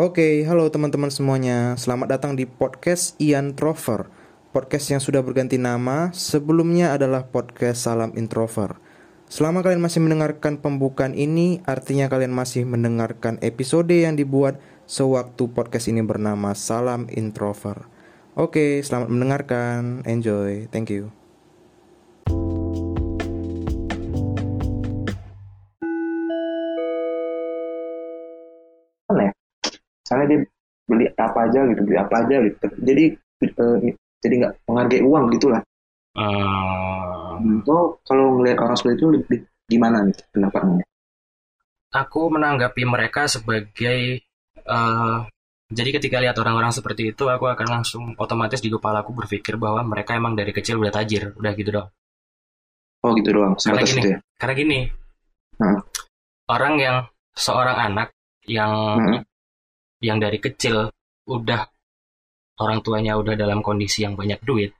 Oke, halo teman-teman semuanya. Selamat datang di podcast Ian Trover. Podcast yang sudah berganti nama, sebelumnya adalah podcast Salam Introver. Selama kalian masih mendengarkan pembukaan ini, artinya kalian masih mendengarkan episode yang dibuat sewaktu podcast ini bernama Salam Introver. Oke, selamat mendengarkan. Enjoy. Thank you. Misalnya dia beli apa aja gitu beli apa aja gitu jadi eh, jadi nggak menghargai uang gitulah Eh, so kalau ngelihat orang seperti itu lebih gimana nih pendapatnya aku menanggapi mereka sebagai eh, jadi ketika lihat orang-orang seperti itu, aku akan langsung otomatis di kepala aku berpikir bahwa mereka emang dari kecil udah tajir, udah gitu dong. oh gitu doang Karena gini, itu ya karena gini, Hmm. orang yang seorang anak yang Hmm. Yang dari kecil udah orang tuanya udah dalam kondisi yang banyak duit,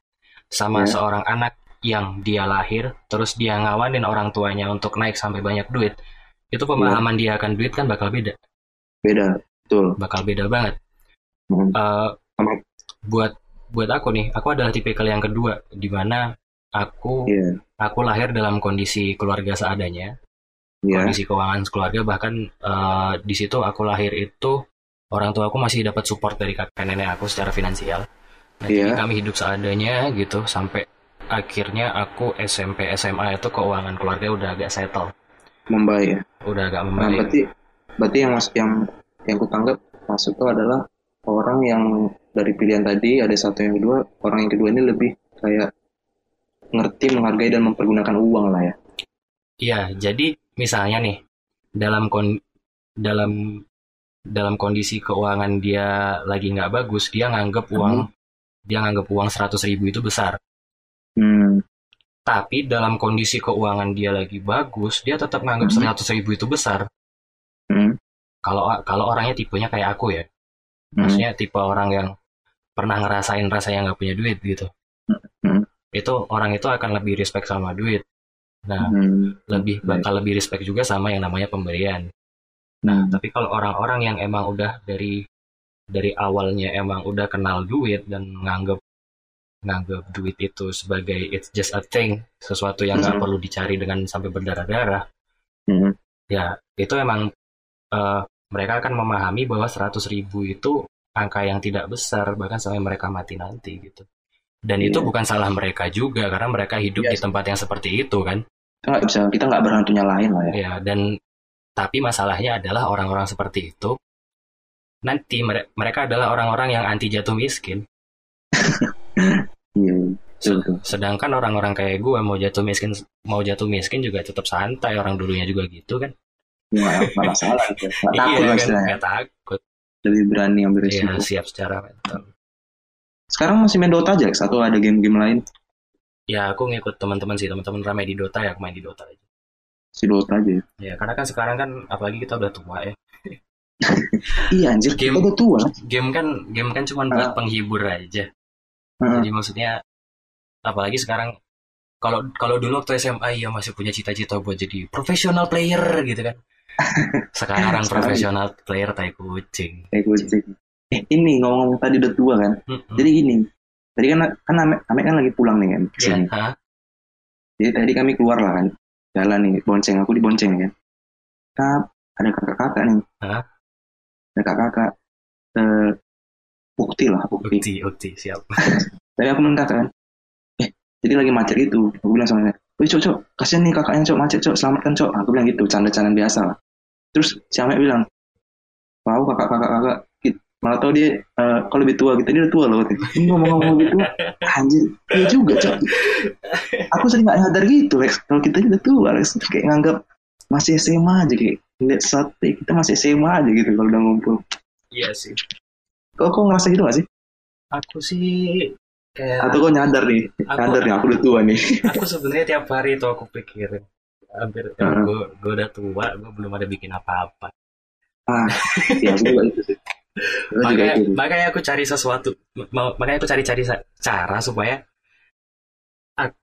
sama Ya. seorang anak yang dia lahir, terus dia ngawanin orang tuanya untuk naik sampai banyak duit, itu pemahaman dia akan duit kan bakal beda, beda betul. Bakal beda banget. Eh, Sama- buat buat aku nih, aku adalah tipikal yang kedua di mana aku Iya, aku lahir dalam kondisi keluarga seadanya, iya, kondisi keuangan keluarga bahkan eh, di situ aku lahir itu orang tua aku masih dapat support dari kakek nenek aku secara finansial. Nah, jadi Iya. kami hidup seadanya gitu sampai akhirnya aku SMP SMA itu keuangan keluarga udah agak settle, membaik ya. udah agak Nah, membaik. berarti berarti yang mas yang yang ku tanggap masuk itu adalah orang yang dari pilihan tadi ada satu yang kedua orang yang kedua ini lebih kayak ngerti menghargai dan mempergunakan uang lah ya Iya, jadi misalnya nih dalam kon dalam dalam kondisi keuangan dia lagi nggak bagus, dia nganggep uang dia nganggep uang 100.000 ribu itu besar. hmm. Tapi dalam kondisi keuangan dia lagi bagus, dia tetap nganggep Hmm. 100.000 ribu itu besar. Hmm. Kalau kalau orangnya tipenya kayak aku ya, Hmm. maksudnya tipe orang yang pernah ngerasain rasanya nggak punya duit gitu. Hmm. Itu orang itu akan lebih respect sama duit. Nah, Hmm. lebih bakal lebih respect juga sama yang namanya pemberian. Nah, Tapi kalau orang-orang yang emang udah dari dari awalnya emang udah kenal duit dan nganggep nganggep duit itu sebagai it's just a thing, sesuatu yang nggak Mhm. perlu dicari dengan sampai berdarah-darah, hmm. ya itu emang eh, mereka akan memahami bahwa 100.000 ribu itu angka yang tidak besar bahkan sampai mereka mati nanti gitu. Dan itu Iya. bukan salah mereka juga karena mereka hidup Iya di tempat yang seperti itu kan. kita nggak bisa kita nggak berhantu nyalain lah ya Ya, dan tapi masalahnya adalah orang-orang seperti itu nanti mere- mereka adalah orang-orang yang anti jatuh miskin. iya Sedangkan orang-orang kayak gue mau jatuh miskin mau jatuh miskin juga tetap santai orang dulunya juga gitu kan. nggak nggak masalah gitu nggak takut iya kan, takut. lebih berani ambil Iya, resiko siap secara mental. sekarang masih main Dota aja satu ada game-game lain Ya aku ngikut teman-teman sih, teman-teman ramai di Dota ya aku main di Dota aja. Si Dota aja ya. Ya, karena kan sekarang kan apalagi kita udah tua ya. iya anjir Game- kita udah tua Game kan game kan cuma buat Ah. penghibur aja. Heeh. Jadi maksudnya apalagi sekarang kalau kalau dulu waktu SMA ya masih punya cita-cita buat jadi profesional player gitu kan. Sekarang Sekarang- profesional player tai kucing. kayak kucing eh ini ngomong tadi udah tua kan Mm-mm. jadi gini tadi kan kan Ame, Ame kan lagi pulang nih kan ke Ya, sini hah? jadi tadi kami keluar lah kan jalan nih bonceng aku dibonceng kan nah, ada kakak-kakak nih Hah? ada kakak-kakak eh bukti lah bukti Ukti, ukti, siap. Tadi aku kakak kan, eh jadi lagi macet gitu. Aku bilang sama dia, Wih cok cok, kasihan nih kakaknya cok macet cok, selamatkan cok. Aku bilang gitu, canda-canda biasa lah. Terus si Amek bilang, tahu kakak kakak kakak, malah tahu dia eh, kalau lebih tua kita dia udah tua loh. katanya. Ini ngomong-ngomong gitu, anjir, iya juga cok. Aku sering nggak nyadar gitu, Lex. Kalau kita udah tua, Lex, kayak nganggap masih SMA aja kayak lihat sate kita masih SMA aja gitu kalau udah ngumpul. Iya sih. Kok kok ngerasa gitu gak sih? Aku sih kayak Atau kok nyadar nih, aku nyadar nih aku udah tua nih. aku sebenarnya tiap hari tuh aku pikirin hampir Heeh. gue gue udah tua gue belum ada bikin apa-apa Ah, ya aku juga itu sih. Aku juga makanya itu. makanya aku cari sesuatu makanya aku cari-cari cara supaya ak-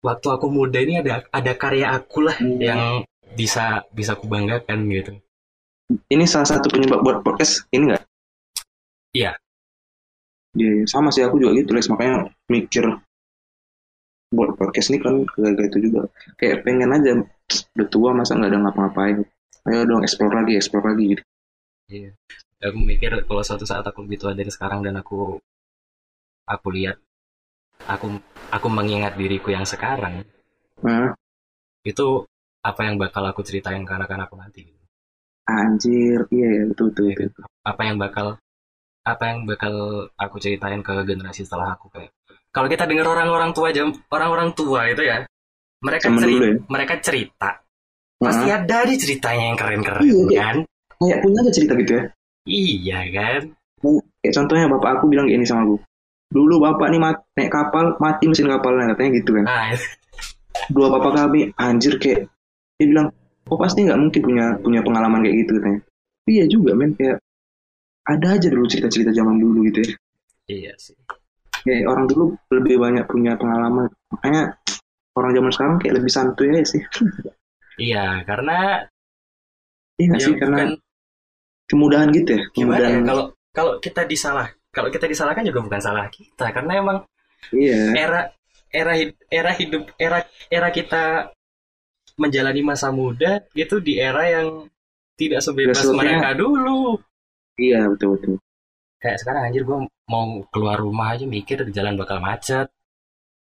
waktu aku muda ini ada ada karya aku lah Hmm. yang bisa bisa kubanggakan gitu Ini salah satu penyebab buat podcast ini nggak? Iya. Iya, sama sih aku juga gitu, Lex. Makanya mikir buat podcast ini kan kayak itu juga. Kayak pengen aja udah tua masa nggak ada ngapa-ngapain. Ayo dong explore lagi, explore lagi gitu. Iya. Aku mikir kalau suatu saat aku lebih tua dari sekarang dan aku aku lihat aku aku mengingat diriku yang sekarang Nah, itu apa yang bakal aku ceritain ke anak-anakku nanti. anjir, iya ya, betul. Iya betul. kan? Apa yang bakal apa yang bakal aku ceritain ke generasi setelah aku kayak kalau kita dengar orang-orang tua jam orang-orang tua itu ya mereka Zaman cerita ya. mereka cerita pasti ada di ceritanya yang keren-keren Iya, iya. kan kayak punya aja cerita gitu ya. Iya kan contohnya bapak aku bilang kayak ini sama aku. Dulu bapak nih mat, naik kapal, mati mesin kapalnya katanya gitu kan. nah Dua bapak kami anjir kayak dia bilang, oh pasti nggak mungkin punya punya pengalaman kayak gitu katanya. Iya juga men kayak ada aja dulu cerita-cerita zaman dulu gitu ya. iya sih Kayak orang dulu lebih banyak punya pengalaman. Makanya orang zaman sekarang kayak lebih santuy aja sih. iya karena Iya ya sih karena bukan kemudahan gitu ya. gimana ya Kemudahan. kalau kalau kita disalah kalau kita disalahkan juga bukan salah kita karena emang Iya. era era era hidup era era kita menjalani masa muda itu di era yang tidak sebebas Sesuatu mereka dulu Iya betul betul. kayak sekarang anjir gue mau keluar rumah aja mikir di jalan bakal macet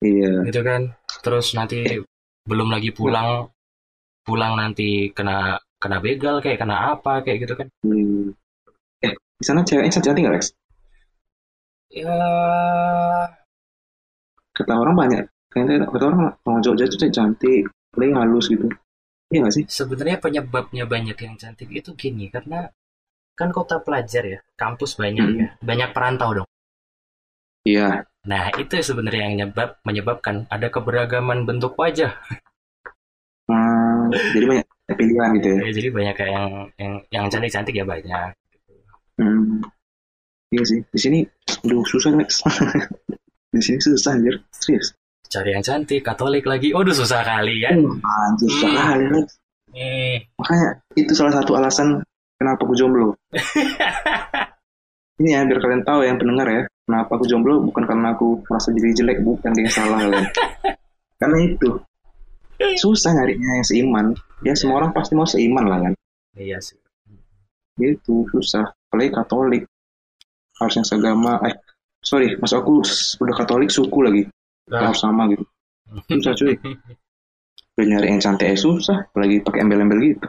Iya. gitu kan terus nanti belum lagi pulang pulang nanti kena kena begal kayak kena apa kayak gitu kan Hmm. Eh di sana ceweknya cantik nggak Lex? ya Kata orang banyak. Kayaknya kata orang orang Jogja itu cantik, paling halus gitu. Iya nggak sih? sebenarnya penyebabnya banyak yang cantik itu gini karena kan kota pelajar ya kampus banyak Hmm. ya banyak perantau dong Iya. Nah, itu sebenarnya yang menyebab, menyebabkan ada keberagaman bentuk wajah. Hmm, jadi banyak pilihan gitu ya. Ya, jadi banyak kayak yang yang yang cantik-cantik ya banyak. Hmm. Iya sih. Di sini, aduh susah Lex. di sini susah anjir. Serius. Cari yang cantik, Katolik lagi. Waduh, susah kali kan. Uh, anjir susah Hmm. kali Lex. Hmm. Makanya itu salah satu alasan kenapa aku jomblo. Ini ya biar kalian tahu yang pendengar ya. Kenapa aku jomblo bukan karena aku merasa diri jelek, bukan dia yang salah kalian. karena itu susah nyarinya yang seiman. Ya semua orang pasti mau seiman lah kan. Iya sih. Gitu susah. Apalagi Katolik harus yang seagama. Eh sorry, mas aku udah Katolik suku lagi. Nah, Harus sama gitu. Susah cuy. Udah nyari yang cantik aja susah. Apalagi pakai embel-embel gitu.